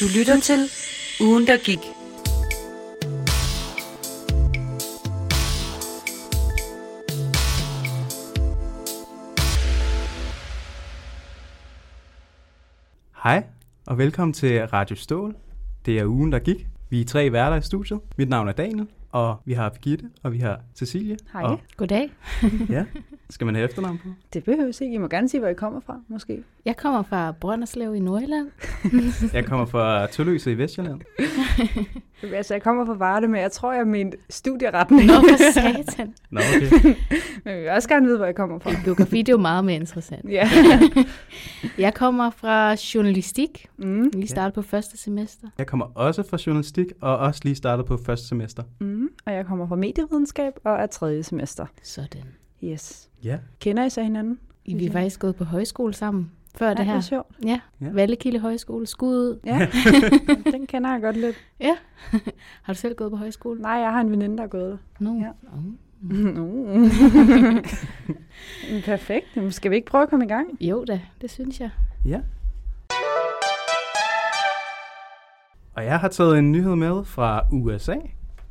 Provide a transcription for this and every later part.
Du lytter til Ugen, der gik. Hej, og velkommen til Radio Stål. Det er ugen, der gik. Vi er tre værter i studiet. Mit navn er Daniel, og vi har Birgitte, og vi har Cecilie. Hej. Og, Goddag. ja, skal man have efternavn på? Det behøves ikke. I må gerne sige, hvor I kommer fra, måske. Jeg kommer fra Brønderslev i Nordjylland. Jeg kommer fra Tølløse i Vestjylland. Altså, jeg kommer fra Varde, men jeg tror, jeg mente studieretning. Nå, for satan. Nå, okay. men vi vil også gerne vide, hvor jeg kommer fra. Geografi, det er jo meget mere interessant. Ja. Jeg kommer fra journalistik. Mm. Lige startet på første semester. Jeg kommer også fra journalistik, og også lige startet på første semester. Mm. Og jeg kommer fra medievidenskab og er tredje semester. Sådan. Yes. Ja, Kender I så hinanden? Vi er faktisk gået på højskole sammen før Ja, det det er her. sjovt. Ja, Ja. Vallekilde Højskole. Skud ud. Ja, den kender jeg godt lidt. Har du selv gået på højskole? Nej, jeg har en veninde, der er gået der. No. Ja. No. Men Perfekt. Jamen, skal vi ikke prøve at komme i gang? Jo da, det synes jeg. ja. Og jeg har taget en nyhed med fra USA,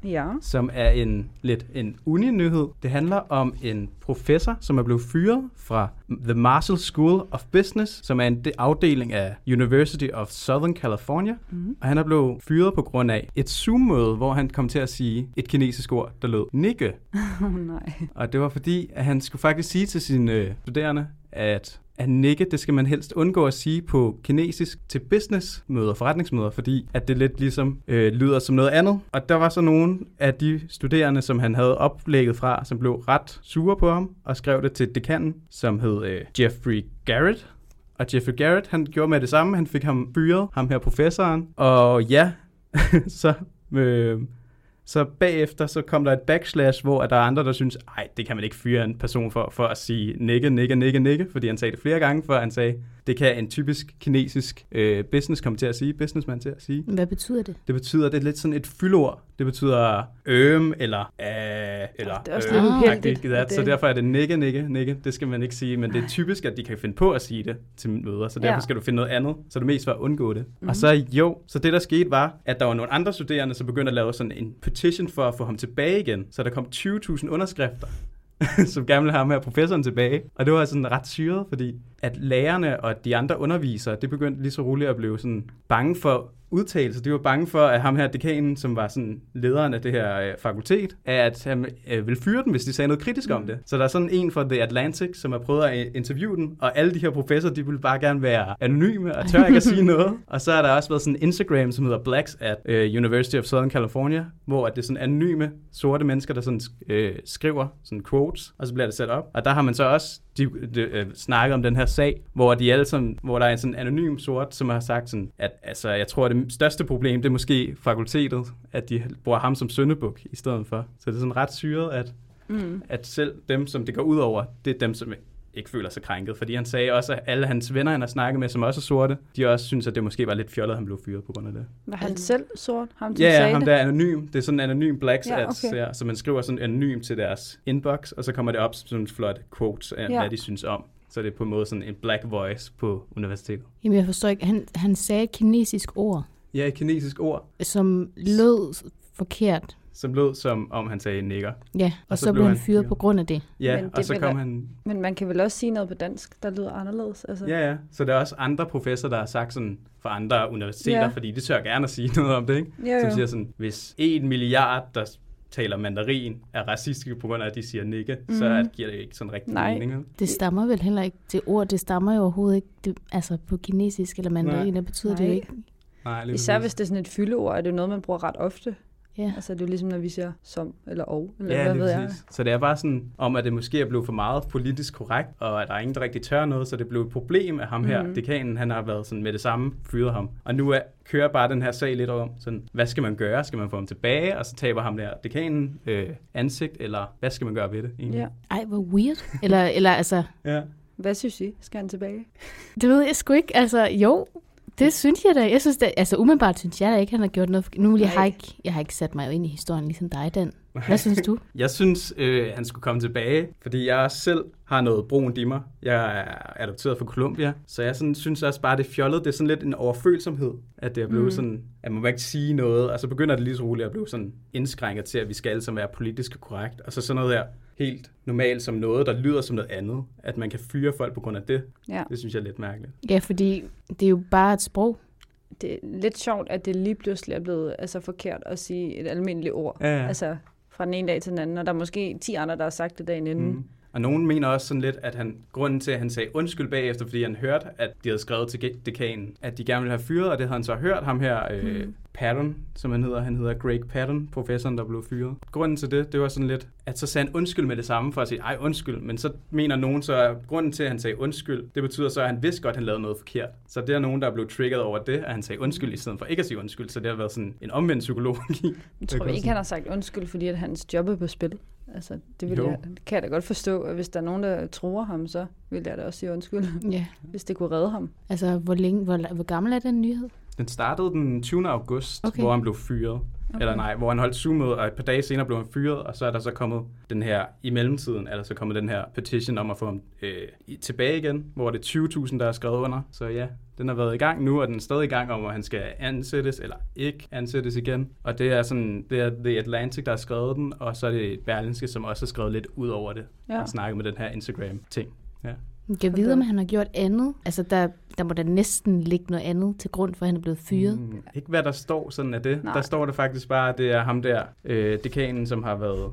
Ja. som er en lidt en uni-nyhed. Det handler om en professor, som er blevet fyret fra The Marshall School of Business, som er en de- afdeling af University of Southern California. Mm. Og han er blevet fyret på grund af et Zoom-møde, hvor han kom til at sige et kinesisk ord, der lød nikke. Oh, nej. Og det var fordi, at han skulle faktisk sige til sine øh, studerende, at at nikke, det skal man helst undgå at sige på kinesisk til businessmøder, forretningsmøder, fordi at det lidt ligesom øh, lyder som noget andet. Og der var så nogle af de studerende, som han havde oplægget fra, som blev ret sure på ham, og skrev det til dekanen, som hed øh, Jeffrey Garrett. Og Jeffrey Garrett, han gjorde med det samme. Han fik ham fyret, ham her professoren. Og ja, så... Øh, så bagefter så kom der et backslash, hvor der er andre, der synes, ej, det kan man ikke fyre en person for, for at sige nikke, nikke, nikke, nikke, fordi han sagde det flere gange, før han sagde, det kan en typisk kinesisk øh, business komme til at sige, businessman til at sige. Hvad betyder det? Det betyder, det er lidt sådan et fyldord. Det betyder øm eller æh, eller Det er også øh, lidt agtigt, that. at Så derfor er det nikke, nikke, nikke. Det skal man ikke sige, men det er typisk, at de kan finde på at sige det til møder, så derfor Ja. skal du finde noget andet, så det mest for at undgå det. Mhm. Og så jo, så det der skete var, at der var nogle andre studerende, som begyndte at lave sådan en petition for at få ham tilbage igen. Så der kom 20.000 underskrifter som gerne ville have ham her professoren tilbage. Og det var sådan ret syret, fordi at lærerne og de andre undervisere, det begyndte lige så roligt at blive sådan bange for udtalelser. De var bange for, at ham her dekanen, som var sådan lederen af det her øh, fakultet, at han øh, ville fyre den, hvis de sagde noget kritisk om det. Så der er sådan en fra The Atlantic, som har prøvet at øh, interviewe den, og alle de her professorer, de ville bare gerne være anonyme og tør ikke at sige noget. Og så har der også været sådan en Instagram, som hedder Blacks at øh, University of Southern California, hvor at det er sådan anonyme sorte mennesker, der sådan øh, skriver sådan quotes, og så bliver det sat op. Og der har man så også de, de, øh, snakket om den her sag, hvor de alle sammen, hvor der er en sådan anonym sort, som har sagt sådan, at altså, jeg tror, at det største problem, det er måske fakultetet, at de bruger ham som søndebuk i stedet for. Så det er sådan ret syret, at, Mm. at selv dem, som det går ud over, det er dem, som ikke føler sig krænket. Fordi han sagde også, at alle hans venner, han har snakket med, som også er sorte, de også synes, at det måske var lidt fjollet, at han blev fyret på grund af det. Var han selv sort? Ham, som Ja, ja, sagde ham det? der er anonym. Det er sådan en anonym Blacks Ja, ads, okay. ja, så man skriver sådan anonym til deres inbox, og så kommer det op som sådan en flot quotes af, ja. hvad de synes om. Så det er på en måde sådan en black voice på universitetet. Jamen, jeg forstår ikke. Han, han sagde et kinesisk ord, Ja, et kinesisk ord, som lød forkert. som lød som om han sagde nigger. Ja, og, og så, så blev han fyret på grund af det. Ja, Men Men det og så kom da- han... Men man kan vel også sige noget på dansk, der lyder anderledes? Altså. Ja, ja. Så der er også andre professorer, der har sagt sådan fra andre universiteter, Ja. fordi de tør gerne at sige noget om det, ikke? Jo, Som jo. siger sådan, hvis en milliard, der taler mandarin, er racistiske på grund af, at de siger nikke, mm. så Mhm. er- giver det ikke sådan rigtig Nej. mening. vel? Det stammer vel heller ikke. Det ord, det stammer jo overhovedet ikke. Det, altså på kinesisk eller mandarin, det betyder det jo Nej. ikke. Nej, Især hvis det er sådan et fyldeord, er det noget, man bruger ret ofte. Ja. Altså det er jo ligesom, når vi siger som eller og, eller Ja, hvad det ved er jeg. præcis. Så det er bare sådan, om at det måske er blevet for meget politisk korrekt, og at der er ingen, der rigtig tør noget, så det blev et problem af ham her. Mhm. Dekanen, han har været sådan med det samme, fyret ham. Og nu er, kører bare den her sag lidt om, sådan, hvad skal man gøre? Skal man få ham tilbage, og så taber ham der dekanen øh, ansigt, eller hvad skal man gøre ved det egentlig? Ja. Ej, hvor weird. Eller, eller altså, ja. Hvad synes I? Skal han tilbage? det ved jeg sgu ikke. Altså, jo, det synes jeg da. Jeg synes da, altså umiddelbart synes jeg da ikke, han har gjort noget. Nu jeg har ikke, jeg har ikke sat mig ind i historien ligesom dig, den. Hvad synes du? Jeg synes, øh, han skulle komme tilbage, fordi jeg selv har noget brunt i mig. Jeg er adopteret fra Colombia, så jeg sådan, synes også bare, det fjollet. Det er sådan lidt en overfølsomhed, at det er blevet mm. sådan, at man må ikke sige noget, og så begynder det lige så roligt at blive sådan indskrænket til, at vi skal alle sammen være politisk korrekt. Og så sådan noget her helt normalt som noget, der lyder som noget andet. At man kan fyre folk på grund af det. Ja. Det synes jeg er lidt mærkeligt. Ja, fordi det er jo bare et sprog. Det er lidt sjovt, at det lige pludselig er blevet altså, forkert at sige et almindeligt ord. Ja, ja. Altså fra den ene dag til den anden, og der er måske 10 andre, der har sagt det dagen inden. Mm. Og nogen mener også sådan lidt, at han, grunden til, at han sagde undskyld bagefter, fordi han hørte, at de havde skrevet til dekanen, at de gerne ville have fyret, og det havde han så hørt ham her, øh, Mm. Patton, som han hedder. Han hedder Greg Patton, professoren, der blev fyret. Grunden til det, det var sådan lidt, at så sagde han undskyld med det samme, for at sige, ej undskyld, men så mener nogen så, at grunden til, at han sagde undskyld, det betyder så, at han vidste godt, at han lavede noget forkert. Så det er nogen, der er blevet triggeret over det, at han sagde undskyld, i stedet for ikke at sige undskyld, så det har været sådan en omvendt psykologi. Jeg tror ikke, han har sagt undskyld, fordi at hans job er på spil. Altså, det, vil jeg, det kan jeg da godt forstå, at hvis der er nogen, der tror ham, så vil jeg da også sige undskyld, Ja. hvis det kunne redde ham. Altså, hvor, længe, hvor, hvor gammel er den nyhed? Den startede den 20. august, Okay. hvor han blev fyret. Okay. Eller nej, hvor han holdt Zoom-møde, og et par dage senere blev han fyret, og så er der så kommet den her, i mellemtiden er der så kommet den her petition om at få ham øh, tilbage igen, hvor det er 20.000, der er skrevet under. Så ja, den har været i gang nu, og den er stadig i gang om, at han skal ansættes eller ikke ansættes igen. Og det er sådan, det er The Atlantic, der har skrevet den, og så er det Berlinske, som også har skrevet lidt ud over det, Ja. og snakket med den her Instagram-ting. Ja. Jeg kan vide, om han har gjort andet. Altså, der, der må da næsten ligge noget andet til grund for, at han er blevet fyret. Mm, ikke hvad der står sådan af det. Nej. Der står det faktisk bare, at det er ham der, øh, dekanen, som har været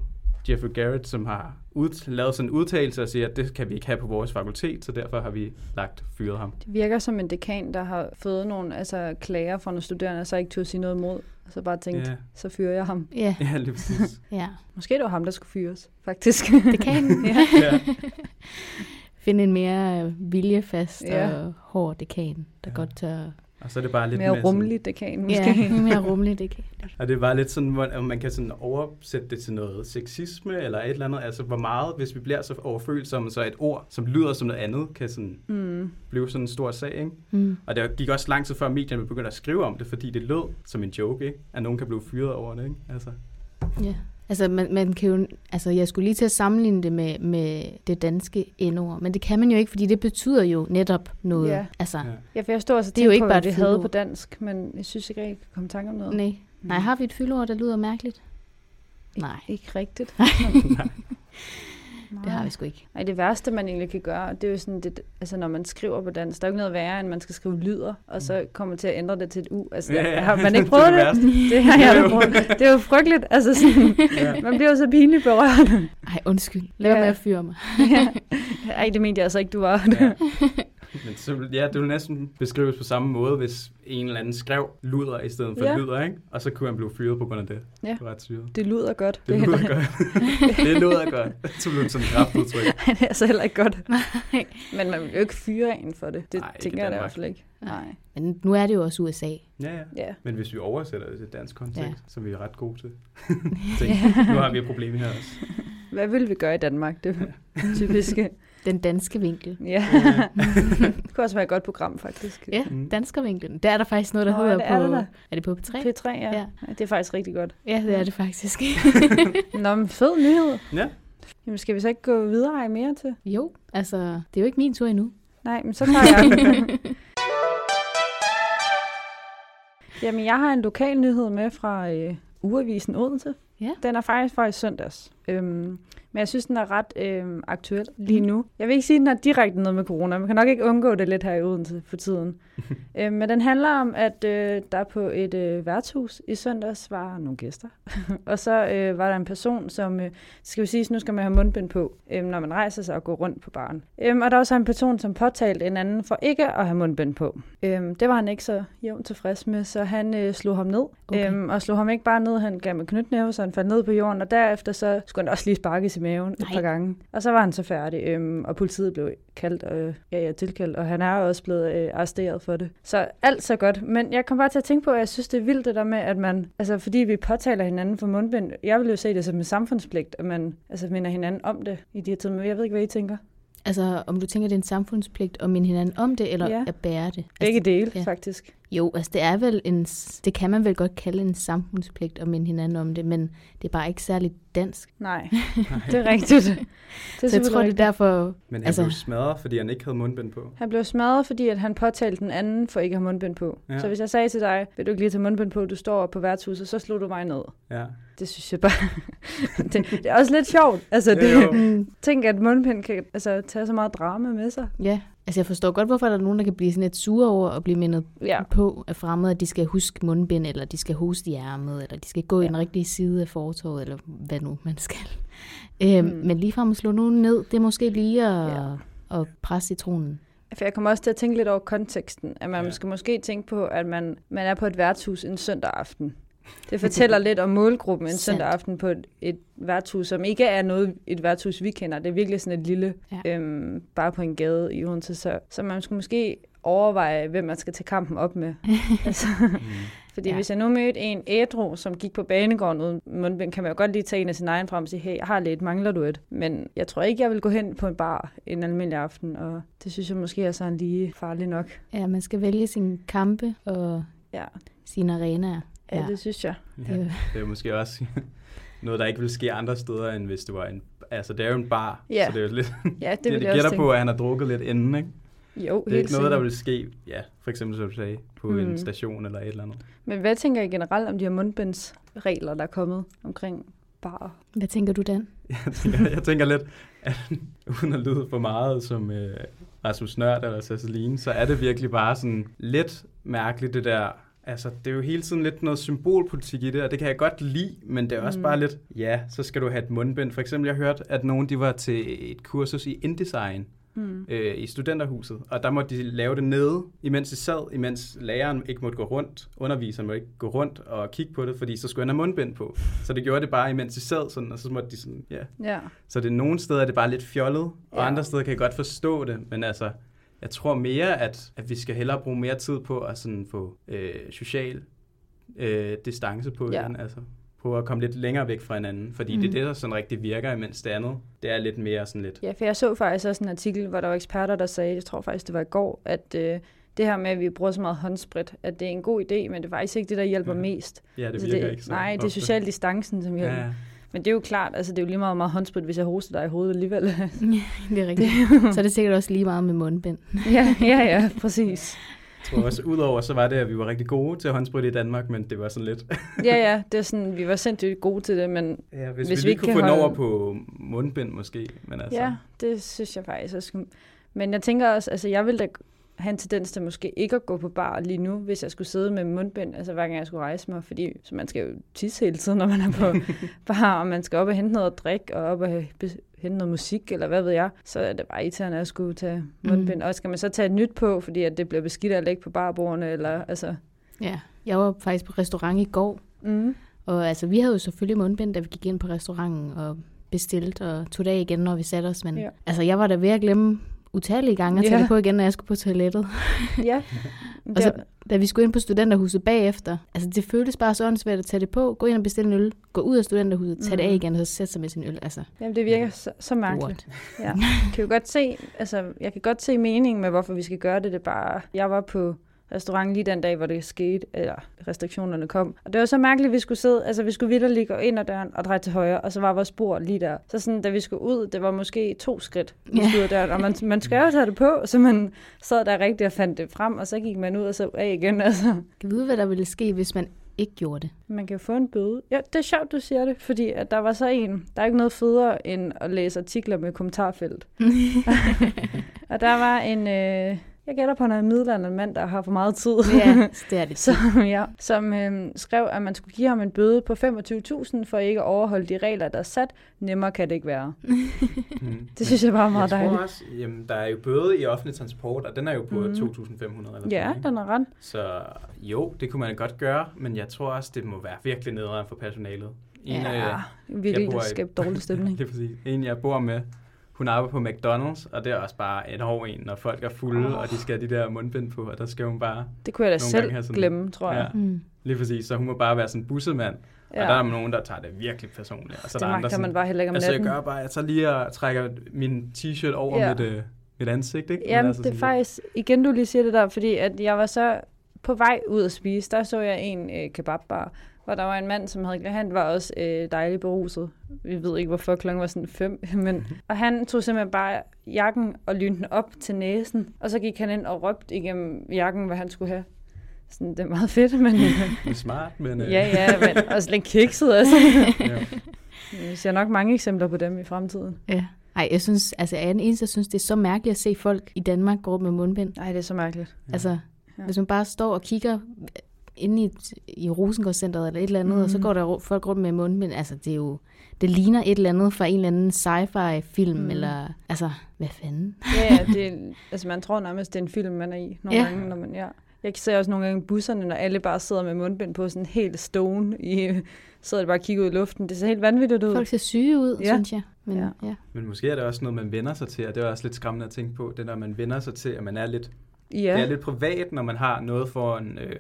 Jeffrey Garrett, som har ud, lavet sådan en udtalelse og siger, at det kan vi ikke have på vores fakultet, så derfor har vi lagt fyret ham. Det virker som en dekan, der har fået nogle altså, klager fra nogle studerende, og så ikke turde sige noget imod. Og så bare tænkt, Ja. så fyrer jeg ham. Ja, Ja, lige præcis. ja. Måske det var ham, der skulle fyres, faktisk. Det kan han. ja. ja. Finde en mere øh, viljefast Ja. og hård dekan, der Ja. godt tør... Og så er det bare lidt Mere mere rummelig dekan, måske. Ja, mere rummeligt dekan. Og det er bare lidt sådan, hvor om man kan sådan oversætte det til noget sexisme eller et eller andet. Altså, hvor meget, hvis vi bliver så overfølsomme, så et ord, som lyder som noget andet, kan sådan Mm. blive sådan en stor sag, ikke? Mm. Og det gik også lang tid før medierne begyndte at skrive om det, fordi det lød som en joke, ikke? At nogen kan blive fyret over det, ikke? Altså. Ja. Altså, man, man kan jo, altså, jeg skulle lige til at sammenligne det med, med det danske endord, men det kan man jo ikke, fordi det betyder jo netop noget. Ja. Altså, Ja. Ja, for jeg stod også og Det er jo ikke på, bare hvad et vi havde på dansk, men jeg synes ikke, jeg kan komme i tanke om noget. nej. Nej, har vi et fyldord, der lyder mærkeligt? Nej, Ikke rigtigt. det har vi sgu ikke. Nej, det værste, man egentlig kan gøre, det er jo sådan, det, altså når man skriver på dansk, der er jo ikke noget værre, end man skal skrive lyder, og så kommer til at ændre det til et u. Altså, Ja, ja. har man ikke Det er prøvet det det? værste. Det har jeg Jo, da prøvet. Det er jo frygteligt. Altså sådan, Ja. man bliver jo så pinligt berørt. Ej, undskyld. Lad Ja. med at fyre mig. ja. Ej, det mente jeg altså ikke, du var. Ja. Men så, ja, det vil næsten beskrives på samme måde, hvis en eller anden skrev luder i stedet for Ja. ja. lyder, ikke? Og så kunne han blive fyret på grund af det. Ja. Det var ret syret. Det lyder godt. Det lyder godt. det lyder godt. Så blev det sådan et kraftudtryk. det er altså heller ikke godt. Men man vil jo ikke fyre en for det. Det Nej, tænker jeg da i hvert fald ikke. Nej. Men nu er det jo også USA. Ja, ja. Ja. Men hvis vi oversætter det til dansk kontekst, Ja. ja. så er vi ret gode til. Tænk, nu har vi et problem her også. Hvad vil vi gøre i Danmark? Det er typiske. Den danske vinkel. Ja. det kunne også være et godt program, faktisk. Ja, Mm. danskervinklen. Der er der faktisk noget, der Nå, hedder det er på... der er det på P3? P3, ja. Ja. ja. Det er faktisk rigtig godt. Ja, det er det faktisk. Nå, men fed nyhed. Ja. Jamen, skal vi så ikke gå videre Ej, mere til? jo, altså, det er jo ikke min tur endnu. Nej, men så tager jeg. Jamen, jeg har en lokal nyhed med fra øh, Ugeavisen Odense. Ja. Den er faktisk fra i søndags. Øhm, men jeg synes, den er ret øhm, aktuel lige Mm. nu. Jeg vil ikke sige, at den har direkte noget med corona. Man kan nok ikke undgå det lidt her i Odense for tiden. øhm, men den handler om, at øh, der på et øh, værtshus i søndags var nogle gæster. og så øh, var der en person, som... Øh, skal vi sige, nu skal man have mundbind på, øhm, når man rejser sig og går rundt på baren. Øhm, og der var så en person, som påtalte en anden for ikke at have mundbind på. Øhm, det var han ikke så jævnt tilfreds med, så han øh, slog ham ned. Okay. Øhm, og slog ham ikke bare ned, han gav med knytnæve, så han faldt ned på jorden, og derefter så skulle han også lige sparkes i maven et Nej. par gange. Og så var han så færdig, øhm, og politiet blev kaldt, øh, ja, ja, tilkaldt, og han er også blevet øh, arresteret for det. Så alt så godt, men jeg kom bare til at tænke på, at jeg synes, det er vildt det der med, at man, altså fordi vi påtaler hinanden for mundbind, jeg vil jo se det som en samfundspligt, at man altså minder hinanden om det i de her tider, men jeg ved ikke, hvad I tænker. Altså, om du tænker, det er en samfundspligt at minde hinanden om det, eller Ja. at bære det? Begge altså, dele, ja. faktisk. Jo, altså det er vel en, det kan man vel godt kalde en samfundspligt at minde hinanden om det, men det er bare ikke særlig dansk. Nej, det er rigtigt. Det er Så jeg tror, det er rigtigt. derfor... Men han Altså- blev smadret, fordi han ikke havde mundbind på. Han blev smadret, fordi at han påtalte den anden for ikke at have mundbind på. Ja. Så hvis jeg sagde til dig, vil du ikke lige tage mundbind på, du står på værtshuset, så slog du mig ned. Ja. Det synes jeg bare... det, det, er også lidt sjovt. Altså, Jo, det, jo. Mm, tænk, at mundbind kan altså, tage så meget drama med sig. ja, altså jeg forstår godt, hvorfor der er nogen, der kan blive sådan lidt sure over at blive mindet Ja. på af fremmede, at de skal huske mundbind, eller de skal hoste i ærmet, eller de skal gå ja. i den rigtige side af fortorvet, eller hvad nu man skal. Øhm, Mm. Men ligefrem at slå nogen ned, det er måske lige at, Ja. at presse citronen. For jeg kommer også til at tænke lidt over konteksten. At man ja. skal måske tænke på, at man, man er på et værtshus en søndag aften. Det fortæller lidt om målgruppen en søndag aften på et, et værtshus, som ikke er noget et værtshus, vi kender. Det er virkelig sådan et lille, Ja. øhm, bare på en gade i Odense. Så, så man skulle måske overveje, hvem man skal tage kampen op med. altså, Mm. fordi Ja. ja. hvis jeg nu mødte en ædru, som gik på banegården uden mundbind, kan man jo godt lige tage en af sin egen frem og sige, hey, jeg har lidt, mangler du et? Men jeg tror ikke, jeg vil gå hen på en bar en almindelig aften, og det synes jeg måske er sådan lige farligt nok. Ja, man skal vælge sine kampe og Ja, sine arenaer. Ja, Ja. det synes jeg. Ja, det er måske også noget, der ikke vil ske andre steder, end hvis det var en... Altså, det er jo en bar, Ja. så det er jo lidt... Ja, det Det, det gætter tænke. på, at han har drukket lidt inden, ikke? Jo, Det er ikke noget, der vil ske, ja, for eksempel som du sagde, på mm. en station eller et eller andet. Men hvad tænker I generelt om de her mundbindsregler, der er kommet omkring barer? Hvad tænker du, Dan? Jeg tænker, jeg tænker lidt, at uden at lyde for meget som øh, Rasmus Nørd eller Ceciline, så er det virkelig bare sådan lidt mærkeligt det der. Altså, det er jo hele tiden lidt noget symbolpolitik i det, og det kan jeg godt lide, men det er også mm. Mm. bare lidt, ja, så skal du have et mundbind. For eksempel, jeg hørte, at nogen de var til et kursus i InDesign Hmm. øh, i studenterhuset, og der måtte de lave det nede, imens de sad, imens læreren ikke måtte gå rundt, underviseren måtte ikke gå rundt og kigge på det, fordi så skulle han have mundbind på. Så det gjorde det bare, imens de sad sådan, og så måtte de sådan, ja, Ja, så det er nogle steder er det bare lidt fjollet, og Ja. andre steder kan jeg godt forstå det, men altså, jeg tror mere, at, at vi skal hellere bruge mere tid på at sådan få øh, social øh, distance på Ja. igen, altså prøve at komme lidt længere væk fra hinanden, fordi mm. det er Mhm. det, der sådan rigtig virker, imens det andet, det er lidt mere sådan lidt, ja, for jeg så faktisk også en artikel, hvor der var eksperter, der sagde, jeg tror faktisk, det var i går, at øh, det her med, at vi bruger så meget håndsprit, at det er en god idé, men det er faktisk ikke det, der hjælper Ja. mest. ja, det Altså, virker ikke så Nej, det er social distancen, som hjælper. Ja, Men det er jo klart, altså det er jo lige meget, meget håndsprit, hvis jeg hoster dig i hovedet alligevel. det er rigtigt. Så er det sikkert også lige meget med mundbind. ja, ja, ja, præcis. jeg tror også, udover så var det, at vi var rigtig gode til håndsprit i Danmark, men det var sådan lidt, Ja, ja, det er sådan, vi var sindssygt gode til det, men ja, hvis, Hvis vi vi ikke kunne få holde- over på mundbind måske, men altså, ja, det synes jeg faktisk også. Men jeg tænker også, altså jeg ville da have en tendens til måske ikke at gå på bar lige nu, hvis jeg skulle sidde med mundbind, altså hver gang jeg skulle rejse mig, fordi så man skal jo tisse hele tiden, når man er på bar, og man skal op og hente noget at drikke, og op og hente noget musik, eller hvad ved jeg, så er det bare irriterende at skulle tage mundbind. Mm. Og skal man så tage et nyt på, fordi at det bliver beskidt at lægge på barbordene, eller altså... Ja, jeg var faktisk på restaurant i går, Mm. og altså, vi havde jo selvfølgelig mundbind, da vi gik ind på restauranten og bestilte og tog det af igen, når vi satte os. Men ja. altså, jeg var da ved at glemme utallige gange at tage Ja. det på igen, når jeg skulle på toilettet. Ja. Og så, da vi skulle ind på studenterhuset bagefter, altså det føltes bare så åndssvagt at tage det på, gå ind og bestille en øl, gå ud af studenterhuset, tage det af Mhm. igen, og så sætte sig med sin øl. Altså, Jamen, det virker så, så mærkeligt. what? Ja. Jeg kan jo godt se, altså, jeg kan godt se meningen med, hvorfor vi skal gøre det. Det bare, jeg var på restaurant lige den dag, hvor det skete, eller restriktionerne kom. Og det var så mærkeligt, at vi skulle sidde, altså vi skulle vidderligt gå ind ad døren og dreje til højre, og så var vores bord lige der. Så sådan, da vi skulle ud, det var måske to skridt vi skulle ud af døren, og man, man skal jo tage det på, så man sad der rigtigt og fandt det frem, og så gik man ud og så af igen. Altså. Kan vide, hvad der ville ske, hvis man ikke gjorde det? Man kan jo få en bøde. Ja, det er sjovt, du siger det, fordi at der var så en, der er ikke noget federe end at læse artikler med kommentarfelt. og der var en, øh, jeg gætter på en middelalderen mand, der har for meget tid. ja, det er det. som, ja, som øh, skrev, at man skulle give ham en bøde på 25.000 for ikke at overholde de regler, der er sat. Nemmere kan det ikke være. Mm. Det synes jeg bare er meget jeg dejligt. tror også, jamen, der er jo bøde i offentlig transport, og den er jo på mm. 2.500 eller sådan Ja, ikke? den er ret. Så jo, det kunne man godt gøre, men jeg tror også, det må være virkelig nederen for personalet. En, Ja, øh, virkelig bor i- skabe dårlig stemning. Lige præcis. En, jeg bor med, hun arbejder på McDonald's, og det er også bare en hård en, når folk er fulde, oh. og de skal have de der mundbind på, og der skal hun bare, Det kunne jeg da selv sådan- glemme, tror jeg. Ja. Mm. lige præcis, så hun må bare være sådan en bussemand, ja. og der er nogen, der tager det virkelig personligt. Og så det er der andre magter man sådan, bare heller ikke om altså jeg gør bare, jeg tager lige og trækker min t-shirt over Ja. mit, øh, mit ansigt, ikke? Men Jamen, altså det er faktisk, igen du lige siger det der, fordi at jeg var så på vej ud at spise, der så jeg en øh, kebabbar, hvor der var en mand, som havde, han var også øh, dejligt beruset. Vi ved ikke, hvorfor klokken var sådan fem, men, og han tog simpelthen bare jakken og lynte den op til næsen, og så gik han ind og råbte igennem jakken, hvad han skulle have. Sådan, det er meget fedt, men... Det er smart, men... øh, ja, ja, men også lidt kikset, altså. ja. Vi ser nok mange eksempler på dem i fremtiden. Ja. Ej, jeg synes, altså jeg er den eneste, der synes, det er så mærkeligt at se folk i Danmark gå med mundbind. Nej, det er så mærkeligt. Altså, ja. hvis man bare står og kigger inde i, i Rosengårdscenteret eller et eller andet, mm. og så Mhm. går der folk rundt med mundbind. Altså, det er jo, det ligner et eller andet fra en eller anden sci-fi-film, Mm. mm. eller, altså, hvad fanden? Ja, ja, det er, altså man tror nærmest, det er en film, man er i nogle Ja. gange, når man, ja. Jeg ser også nogle gange i busserne, når alle bare sidder med mundbind på, sådan helt stone, i, sidder de bare og kigger ud i luften. Det ser helt vanvittigt ud. Folk ser syge ud, Ja. synes jeg. Men, Ja. ja. Men måske er det også noget, man vender sig til, og det er også lidt skræmmende at tænke på, det når man vender sig til, at man er lidt, ja. det er lidt privat, når man har noget foran, øh,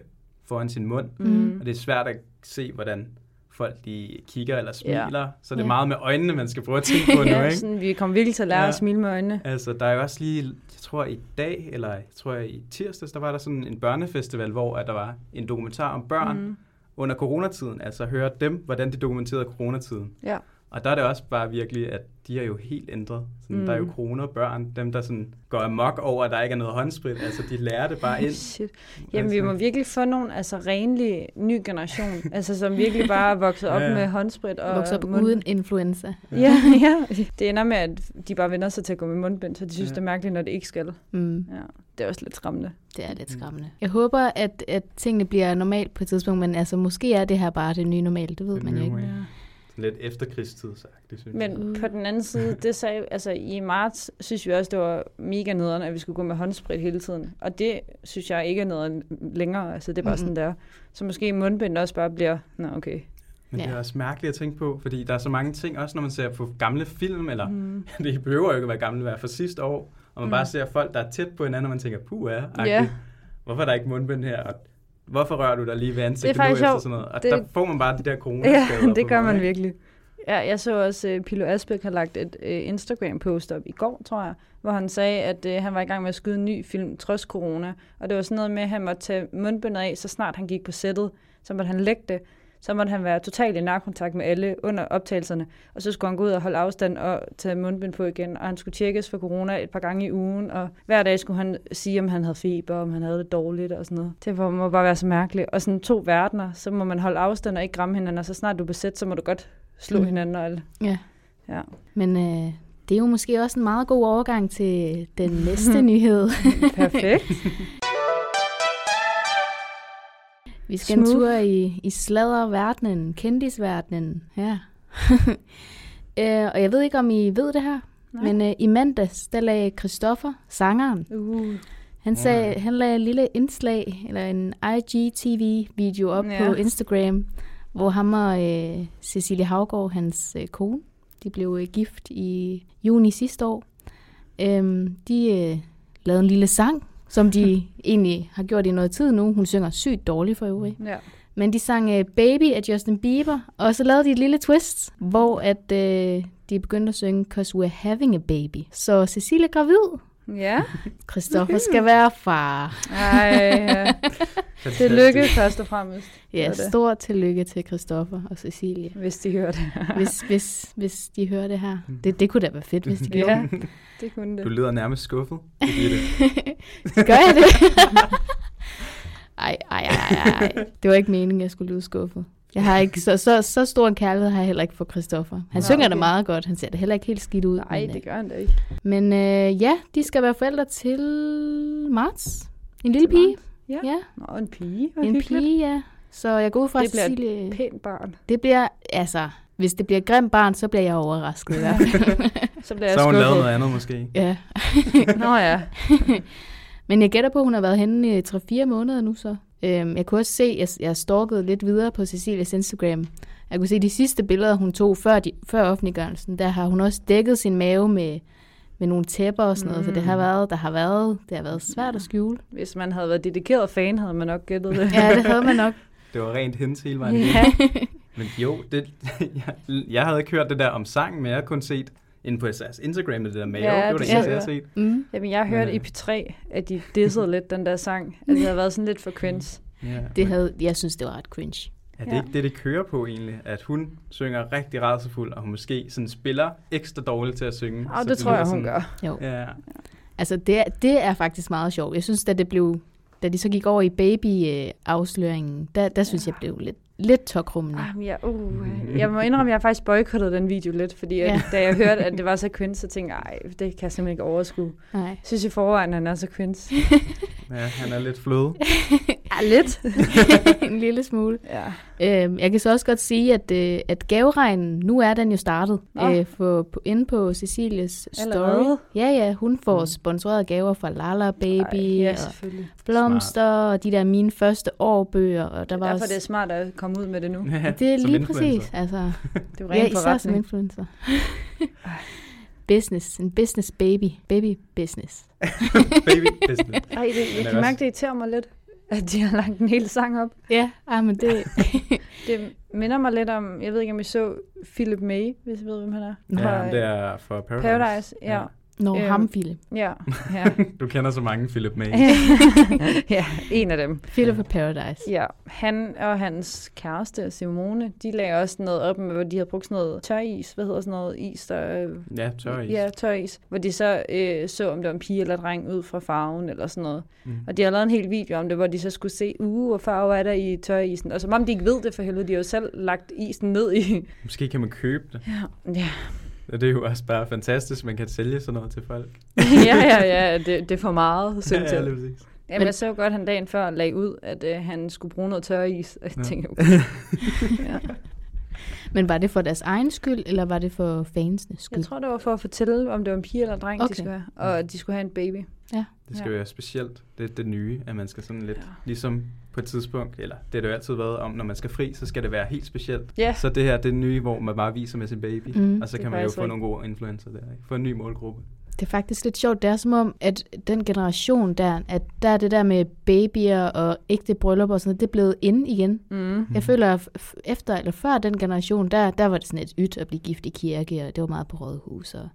foran sin mund. Mm. Og det er svært at se, hvordan folk de kigger eller Ja. smiler. Så det er Ja. meget med øjnene, man skal prøve at tænke på nu, ja, ikke? sådan, vi kommer virkelig til at lære Ja. at smile med øjnene. Altså, der er jo også lige, jeg tror i dag, eller jeg tror i tirsdags, der var der sådan en børnefestival, hvor at der var en dokumentar om børn mm. Mm. under coronatiden. Altså høre dem, hvordan de dokumenterede coronatiden. Ja. Og der er det også bare virkelig, at de er jo helt ændret. Sådan, mm. Der er jo Mm. coronabørn, dem der sådan går amok over, at der ikke er noget håndsprit. Altså, de lærer det bare ind. Shit. Jamen, vi Altså. må virkelig få nogen altså, renlig ny generation, altså, som virkelig bare er vokset op Ja, ja. med håndsprit og Vokser op mund- uden influenza. Ja, ja. Det ender med, at de bare vender sig til at gå med mundbind, så de synes, Ja. det er mærkeligt, når det ikke skal. Mm. Ja, det er også lidt skræmmende. Det er lidt skræmmende. Jeg håber, at, at tingene bliver normalt på et tidspunkt, men altså, måske er det her bare det nye normale, det ved Det man jo ikke. normale. Lidt efterkrigstid, sagt, synes jeg. Men på den anden side, det sagde, altså i marts synes vi også, det var mega nederen, at vi skulle gå med håndsprit hele tiden. Og det synes jeg ikke er noget længere. Altså det er bare Mhm. sådan der. Så måske mundbind også bare bliver, nå okay. Men det er Ja. også mærkeligt at tænke på, fordi der er så mange ting, også når man ser på gamle film, eller Mm. det behøver jo ikke at være gamle, være fra sidste år, og man Mm. bare ser folk, der er tæt på hinanden, og man tænker, puh er, Ja. hvorfor er der ikke mundbind her, og hvorfor rører du dig lige ved ansigtet Det er nu efter sådan noget? Og Det- der får man bare de der Ja, coronaskader. det gør man virkelig. Ja, jeg så også, uh, Pilo Asbæk har lagt et uh, Instagram-post op i går, tror jeg, hvor han sagde, at uh, han var i gang med at skyde en ny film, trods corona. Og det var sådan noget med, at han måtte tage mundbindet af, så snart han gik på sættet. Så måtte han lægge det. Så måtte han være totalt i nærkontakt med alle under optagelserne. Og så skulle han gå ud og holde afstand og tage mundbind på igen. Og han skulle tjekkes for corona et par gange i ugen. Og hver dag skulle han sige, om han havde feber, om han havde det dårligt og sådan noget. Det må må bare være så mærkeligt. Og sådan to verdener, så må man holde afstand og ikke ramme hinanden. Og så snart du er besæt, så må du godt slå mm. hinanden og alt. Ja. Ja. Men øh, det er jo måske også en meget god overgang til den næste nyhed. Perfekt. Vi skal en Smooth. tur i, i sladderverdenen, kendisverdenen. Ja. øh, og jeg ved ikke, om I ved det her, Nej. men øh, i mandags, der lagde Christoffer, sangeren, Uh. han, sagde, Ja. han lagde et lille indslag, eller en IGTV-video op Ja. på Instagram, hvor ham og øh, Cecilie Havgård, hans øh, kone, de blev øh, gift i juni sidste år. Øhm, de øh, lavede en lille sang, som de egentlig har gjort i noget tid nu. Hun synger sygt dårligt for øvrigt. Ja. Men de sang uh, Baby af Justin Bieber, og så lavede de et lille twist, hvor at uh, de begyndte at synge Cause We're Having a Baby. Så Cecilie er gravid. Ja. Christoffer skal være far. Ej, ja. Tillykke først og fremmest, Ja, Det det. stort tillykke til Christoffer og Cecilie. hvis de hører det. Hvis, hvis, hvis de hører det her. Det, det kunne da være fedt, hvis de gjorde. ja, det kunne Du det. lyder nærmest skuffet. Birgitte. Gør jeg det? ej, ej, ej, ej, ej. Det var ikke meningen, jeg skulle lyde skuffet. Jeg har ikke så, så, så stor en kærlighed har jeg heller ikke for Christoffer. Han Nå, synger okay. meget godt. Han ser da heller ikke helt skidt ud. Nej, men, øh, det gør han da ikke. Men øh, ja, de skal være forældre til marts. En lille Til pige. Ja. ja. Nå, en pige. Hvor En hyggeligt. pige, ja. Så jeg går ud fra, Det at bliver et Cecilie... Pænt barn. Det bliver, altså, hvis det bliver et grimt barn, så bliver jeg overrasket i hvert fald. Så bliver jeg Så har hun lavet noget andet måske. ja. Nå ja. Men jeg gætter på, at hun har været henne i 3-4 måneder nu så. Øhm, jeg kunne også se, jeg, jeg stalkede lidt videre på Cecilias Instagram. Jeg kunne se de sidste billeder, hun tog før, de, før offentliggørelsen. Der har hun også dækket sin mave med, med nogle tæpper og sådan noget. Mm. Så det har været, der har været, det har været svært at skjule. Hvis man havde været dedikeret fan, havde man nok gættet det. Ja, det havde man nok. Det var rent hendes hele vejen. Ja. Men jo, det, jeg, jeg havde ikke hørt det der om sangen, men jeg havde kun set inde på deres Instagram med det der mave. Ja, det var det det eneste, så jeg har set. Mm. Jamen, jeg hørte Men, i øh, P3, at de dissede lidt den der sang. At det havde været sådan lidt for cringe. Ja, Det havde, jeg synes, det var ret cringe. Er det Ja. ikke det, det kører på egentlig? At hun synger rigtig rædselsfuld, og hun måske sådan spiller ekstra dårligt til at synge. Og så det tror jeg, lyder hun sådan- gør. Jo. Ja, Altså, det er, det er faktisk meget sjovt. Jeg synes, da det blev... Da de så gik over i baby-afsløringen, der, der synes jeg blev lidt, lidt tokrummende. Ah, jeg, uh, jeg må indrømme, at jeg har faktisk boykottet den video lidt, fordi at, Ja. da jeg hørte, at det var så cringe, så tænkte jeg, ej, det kan jeg simpelthen ikke overskue. Nej. Jeg synes i forvejen, han er så cringe. ja, han er lidt fløde. Ja, lidt. en lille smule. Ja. Øhm, jeg kan så også godt sige, at, øh, at gaveregnen, nu er den jo startet. Nå. Øh, for, på, inde på Cecilies story. Allerede? Ja, ja, hun får Mm. sponsoreret gaver fra Lala Baby, Ej, ja, og blomster, og de der mine første årbøger. Og der var Derfor også, det er smart at komme ud med det nu. Ja, det er lige influencer. præcis. Altså, Det er ja, ren især som influencer. business, en business baby. Baby business. Baby business. Ej, det, jeg er kan mærke, det irriterer mig lidt, at de har lagt en hel sang op. Ja, ah, men det... Det minder mig lidt om, jeg ved ikke, om I så Philip May, hvis I ved, hvem han er. Ja, Fra, det er for Paradise. Paradise, ja. Nå, Øhm, ham, Philip. Ja, ja. Du kender så mange Philip May. ja, en af dem. Philip of Paradise. Ja, han og hans kæreste, Simone, de lagde også noget op, med, hvor de havde brugt sådan noget tøris. Hvad hedder sådan noget is, der... øh, Ja, tør is. Ja, tøris. Hvor de så øh, så, om det var en pige eller dreng ud fra farven eller sådan noget. Mm. Og de har lavet en hel video om det, hvor de så skulle se, uh, hvor farve er der i tøjisen. Og som om de ikke ved det for helvede, de har jo selv lagt isen ned i. Måske kan man købe det. Ja, ja, Og det er jo også bare fantastisk, man kan sælge sådan noget til folk. ja, ja, ja det, det er for meget, synes ja, jeg. lige præcis. Jamen, jeg så godt, han dagen før lagde ud, at øh, han skulle bruge noget tøris. Og jeg Ja. tænkte, okay. ja. Men var det for deres egen skyld, eller var det for fansenes skyld? Jeg tror, det var for at fortælle, om det var en pige eller en dreng, okay. De skulle have. Og at de skulle have en baby. Det skal Ja. være specielt. Det er det nye, at man skal sådan lidt, Ja. ligesom på et tidspunkt, eller det har det jo altid været om, når man skal fri, så skal det være helt specielt. Ja, Så det her, det er nye, hvor man bare viser med sin baby, Mm. og så kan man jo få nogle gode influencer der, ikke? Få en ny målgruppe. Det er faktisk lidt sjovt. Det er som om, at den generation der, at der er det der med babyer og ægte bryllupper og sådan noget, det er blevet inde igen. mm. Jeg føler, at efter eller før den generation, der, der var det sådan et ydt at blive gift i kirke, og det var meget på rådhus og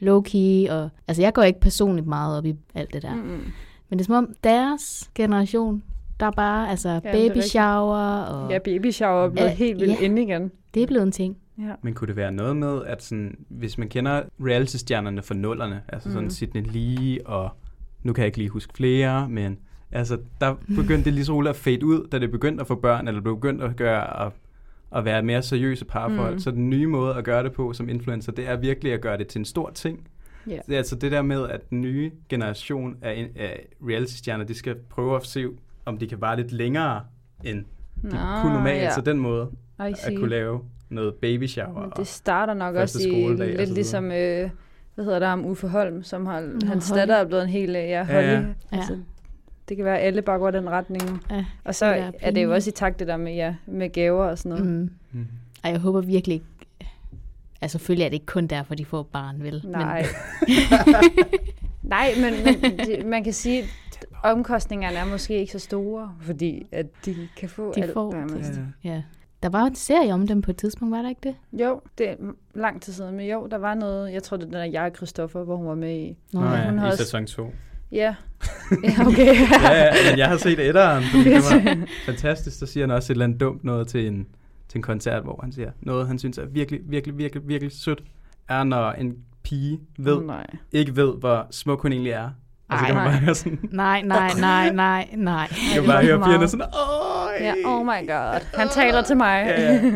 low-key. Og, altså, jeg går ikke personligt meget op i alt det der. Mm. Men det er som om deres generation, der er bare altså, det er baby shower, og Ja, baby shower er blevet Ja, helt vildt ja. inde igen. det er blevet en ting. Ja. Men kunne det være noget med, at sådan, hvis man kender reality-stjernerne fra nullerne, altså sådan Mhm. Sidney Lee, og nu kan jeg ikke lige huske flere, men altså, der begyndte det lige så roligt at fade ud, da det begyndte at få børn, eller blev begyndt at gøre at, at være mere seriøse parforhold. Mhm. Så den nye måde at gøre det på som influencer, det er virkelig at gøre det til en stor ting. Ja. Det er altså det der med, at den nye generation af, af reality-stjerner, de skal prøve at se, om de kan vare lidt længere, end de Nå, kunne normalt. ja. Så den måde at kunne lave noget baby shower. Men og- det starter nok også i skoledag og så lidt videre. ligesom, øh, hvad hedder der om Uffe Holm, som har, Nå, hans Holly. datter er blevet en hel, øh, ja, Ja, Holly. ja. Altså, det kan være, at alle bare går den retning. Ja, Og så det er, er det jo også i takt det der med, ja, med gaver og sådan noget. Mm. Mhm. Ej, jeg håber virkelig ikke... Altså, selvfølgelig er det ikke kun derfor, de får barn, vel? Nej. Nej, men, men det, man kan sige, omkostningerne er måske ikke så store, fordi at de kan få De alt får nærmest. det. Ja. Der var en serie om dem på et tidspunkt, var der ikke det? Jo, det er lang tid siden, men jo, der var noget, jeg tror det er den der Jeg og Christoffer, hvor hun var med i. Nå, Nå ja. hun i også- sæson 2. Ja, ja okay. ja, ja, men jeg har set etteren, fordi det var fantastisk. Så siger han også et eller andet dumt noget til en, til en koncert, hvor han siger, noget han synes er virkelig, virkelig, virkelig, virkelig sødt, er når en pige ved, nej. ikke ved, hvor smuk hun egentlig er. Og så Ej, kan man nej. bare sådan, Nej, nej, nej, nej, nej. kan det man bare var høre pigerne sådan, Åh, Ja, oh my god. Han taler til mig. Ja, ja.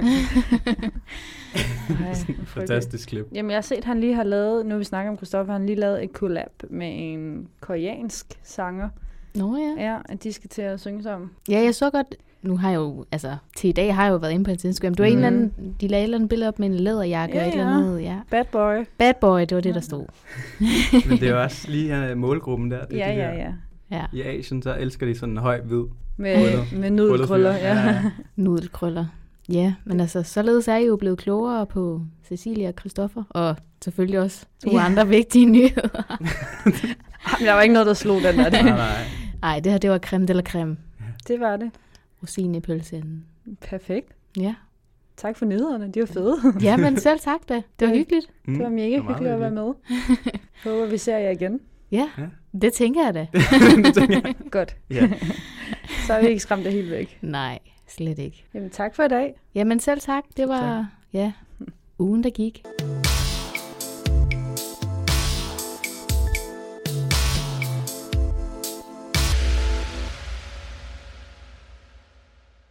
Ej. Fantastisk klip. Jamen, jeg har set, han lige har lavet, nu vi snakker om Christoffer, han lige lavet et collab med en koreansk sanger. Nå ja. Ja, at de skal til at synge sammen. Ja, jeg så godt... Nu har jeg jo, altså, til i dag har jeg jo været inde på hans Instagram. Du var mm. en eller anden, de lagde et eller andet billede op med en læderjakke Ja, og et eller ja. andet. Ja. Bad boy. Bad boy, det var det, der stod. Men det er jo også lige uh, målgruppen der. Det er Ja, de ja, ja. Ja, I Asien, så elsker de sådan en høj, hvid Med, Krøller. med nudelkrøller, ja. nudelkrøller. Ja, men altså, således er I jo blevet klogere på Cecilia og Christoffer, og selvfølgelig også to Ja. andre vigtige nyheder. Men der var ikke noget, der slog den der. Nej, Det, nej. Ej, det her, det var creme la creme. det var det. Rosine i pølseenden. Perfekt. Ja. tak for nyhederne. De var fede. Jamen, selv tak da. Det var Ja. hyggeligt. Mm, Det var mega det var hyggeligt at være med. Håber, vi ser jer igen. Ja, Ja. det tænker jeg da. det tænker jeg. Godt. Ja. Så er vi ikke skræmt det helt væk. Nej, slet ikke. Jamen, tak for i dag. Jamen, selv tak. Det var, ja, ugen, der gik.